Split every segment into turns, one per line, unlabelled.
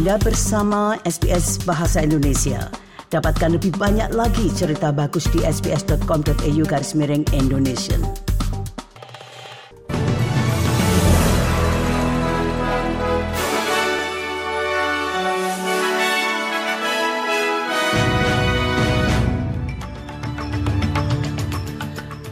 Anda bersama SBS Bahasa Indonesia. Dapatkan lebih banyak lagi cerita bagus di sbs.com.au garis miring Indonesia.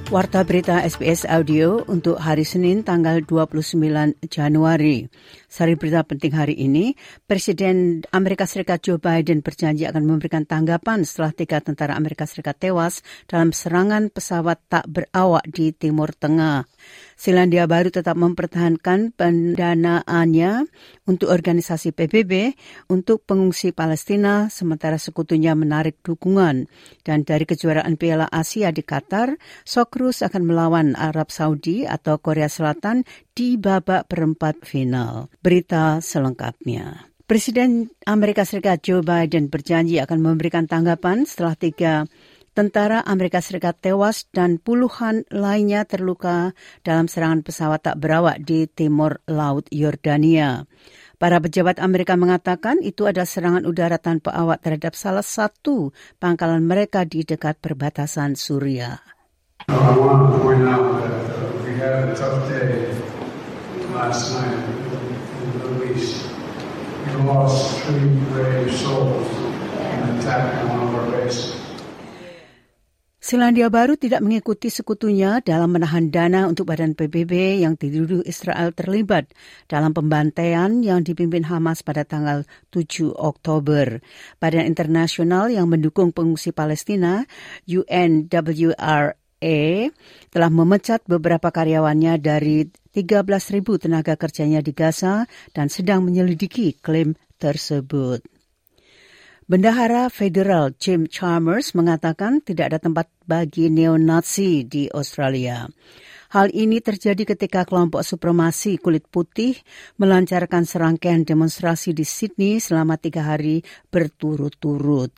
Warta berita SBS Audio untuk hari Senin tanggal 29 Januari. Sari berita penting hari ini, Presiden Amerika Serikat Joe Biden berjanji akan memberikan tanggapan setelah tiga tentara Amerika Serikat tewas dalam serangan pesawat tak berawak di Timur Tengah. Selandia Baru tetap mempertahankan pendanaannya untuk organisasi PBB untuk pengungsi Palestina sementara sekutunya menarik dukungan. Dan dari kejuaraan Piala Asia di Qatar, Sokrus akan melawan Arab Saudi atau Korea Selatan di babak perempat final. Berita selengkapnya. Presiden Amerika Serikat Joe Biden berjanji akan memberikan tanggapan setelah tiga Tentara Amerika Serikat tewas dan puluhan lainnya terluka dalam serangan pesawat tak berawak di timur laut Yordania. Para pejabat Amerika mengatakan itu adalah serangan udara tanpa awak terhadap salah satu pangkalan mereka di dekat perbatasan Suriah. We lost three brave souls in an one of our bases. Selandia Baru tidak mengikuti sekutunya dalam menahan dana untuk badan PBB yang dituduh Israel terlibat dalam pembantaian yang dipimpin Hamas pada tanggal 7 Oktober. Badan internasional yang mendukung pengungsi Palestina, UNWRA, telah memecat beberapa karyawannya dari 13.000 tenaga kerjanya di Gaza dan sedang menyelidiki klaim tersebut. Bendahara Federal Jim Chalmers mengatakan tidak ada tempat bagi neo-Nazi di Australia. Hal ini terjadi ketika kelompok supremasi kulit putih melancarkan serangkaian demonstrasi di Sydney selama tiga hari berturut-turut.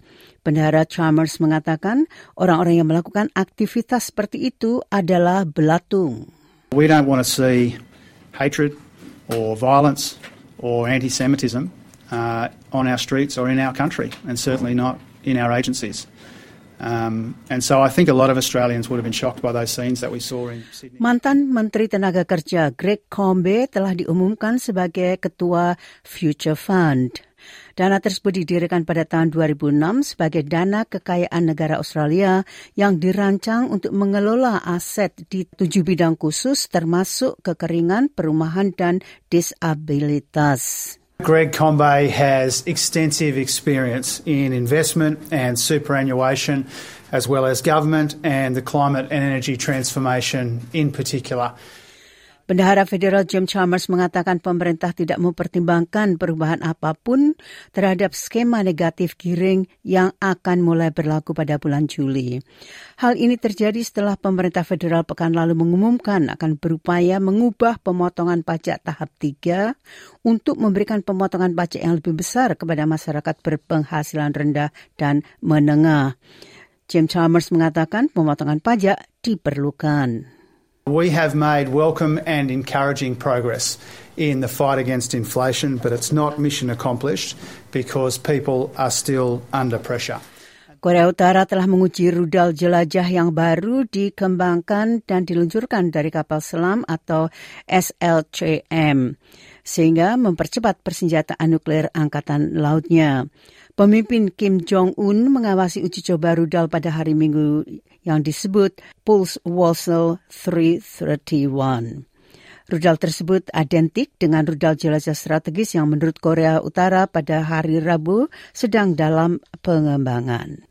Bendahara Chalmers mengatakan orang-orang yang melakukan aktivitas seperti itu adalah belatung.
We don't want to see hatred or violence or anti-Semitism uh, on our streets or in our country, and certainly not in our agencies.
Mantan Menteri Tenaga Kerja Greg Combe telah diumumkan sebagai Ketua Future Fund. Dana tersebut didirikan pada tahun 2006 sebagai dana kekayaan negara Australia yang dirancang untuk mengelola aset di tujuh bidang khusus termasuk kekeringan, perumahan, dan disabilitas.
Greg Combe has extensive experience in investment and superannuation, as well as government and the climate and energy transformation in particular.
Bendahara Federal Jim Chalmers mengatakan pemerintah tidak mempertimbangkan perubahan apa pun terhadap skema negatif giring yang akan mulai berlaku pada bulan Juli. Hal ini terjadi setelah pemerintah federal pekan lalu mengumumkan akan berupaya mengubah pemotongan pajak tahap 3 untuk memberikan pemotongan pajak yang lebih besar kepada masyarakat berpenghasilan rendah dan menengah. Jim Chalmers mengatakan pemotongan pajak diperlukan.
We have made welcome and encouraging progress in the fight against inflation, but it's not mission accomplished because people are still under pressure.
Korea Utara telah menguji rudal jelajah yang baru dikembangkan dan diluncurkan dari kapal selam atau SLCM, sehingga mempercepat persenjataan nuklir angkatan lautnya. Pemimpin Kim Jong-un mengawasi uji coba rudal pada hari Minggu yang disebut Pulse Wasel 331. Rudal tersebut identik dengan rudal jelajah strategis yang menurut Korea Utara pada hari Rabu sedang dalam pengembangan.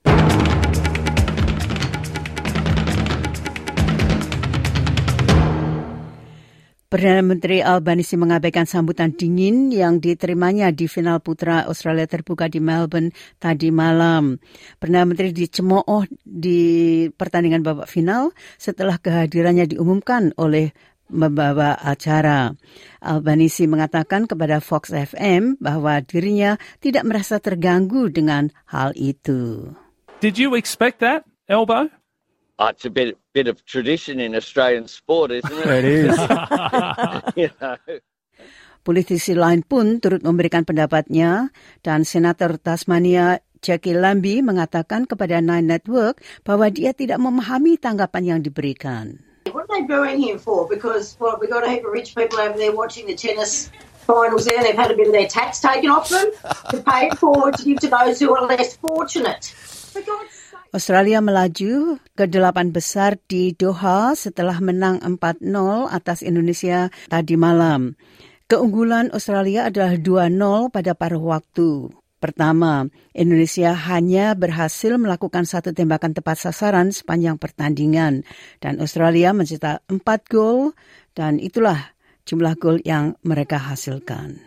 Perdana Menteri Albanisi mengabaikan sambutan dingin yang diterimanya di final putra Australia terbuka di Melbourne tadi malam. Perdana Menteri dicemooh di pertandingan babak final setelah kehadirannya diumumkan oleh membawa acara. Albanisi mengatakan kepada Fox FM bahwa dirinya tidak merasa terganggu dengan hal itu.
Did you expect that, Elbow?
Oh, it's a bit bit of tradition in Australian sport, isn't it?
It is.
you know.
Politisi lain pun turut memberikan pendapatnya dan Senator Tasmania Jackie Lambie mengatakan kepada Nine Network bahwa dia tidak memahami tanggapan yang diberikan.
What are they booing him for? Because well, we've got a heap of rich people over there watching the tennis finals there. They've had a bit of their tax taken off them to pay for to give to those who are less fortunate. For God's.
Australia melaju ke delapan besar di Doha setelah menang 4-0 atas Indonesia tadi malam. Keunggulan Australia adalah 2-0 pada paruh waktu. Pertama, Indonesia hanya berhasil melakukan satu tembakan tepat sasaran sepanjang pertandingan dan Australia mencetak empat gol dan itulah jumlah gol yang mereka hasilkan.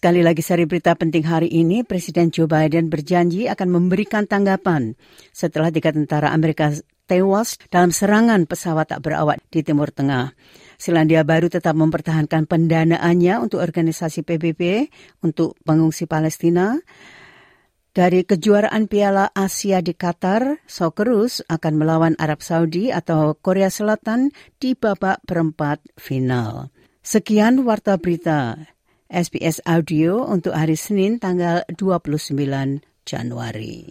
Sekali lagi sari berita penting hari ini, Presiden Joe Biden berjanji akan memberikan tanggapan setelah tiga tentara Amerika tewas dalam serangan pesawat tak berawak di Timur Tengah. Selandia Baru tetap mempertahankan pendanaannya untuk organisasi PBB untuk pengungsi Palestina. Dari kejuaraan Piala Asia di Qatar, Socceroos akan melawan Arab Saudi atau Korea Selatan di babak perempat final. Sekian warta berita SBS Audio untuk hari Senin tanggal 29 Januari.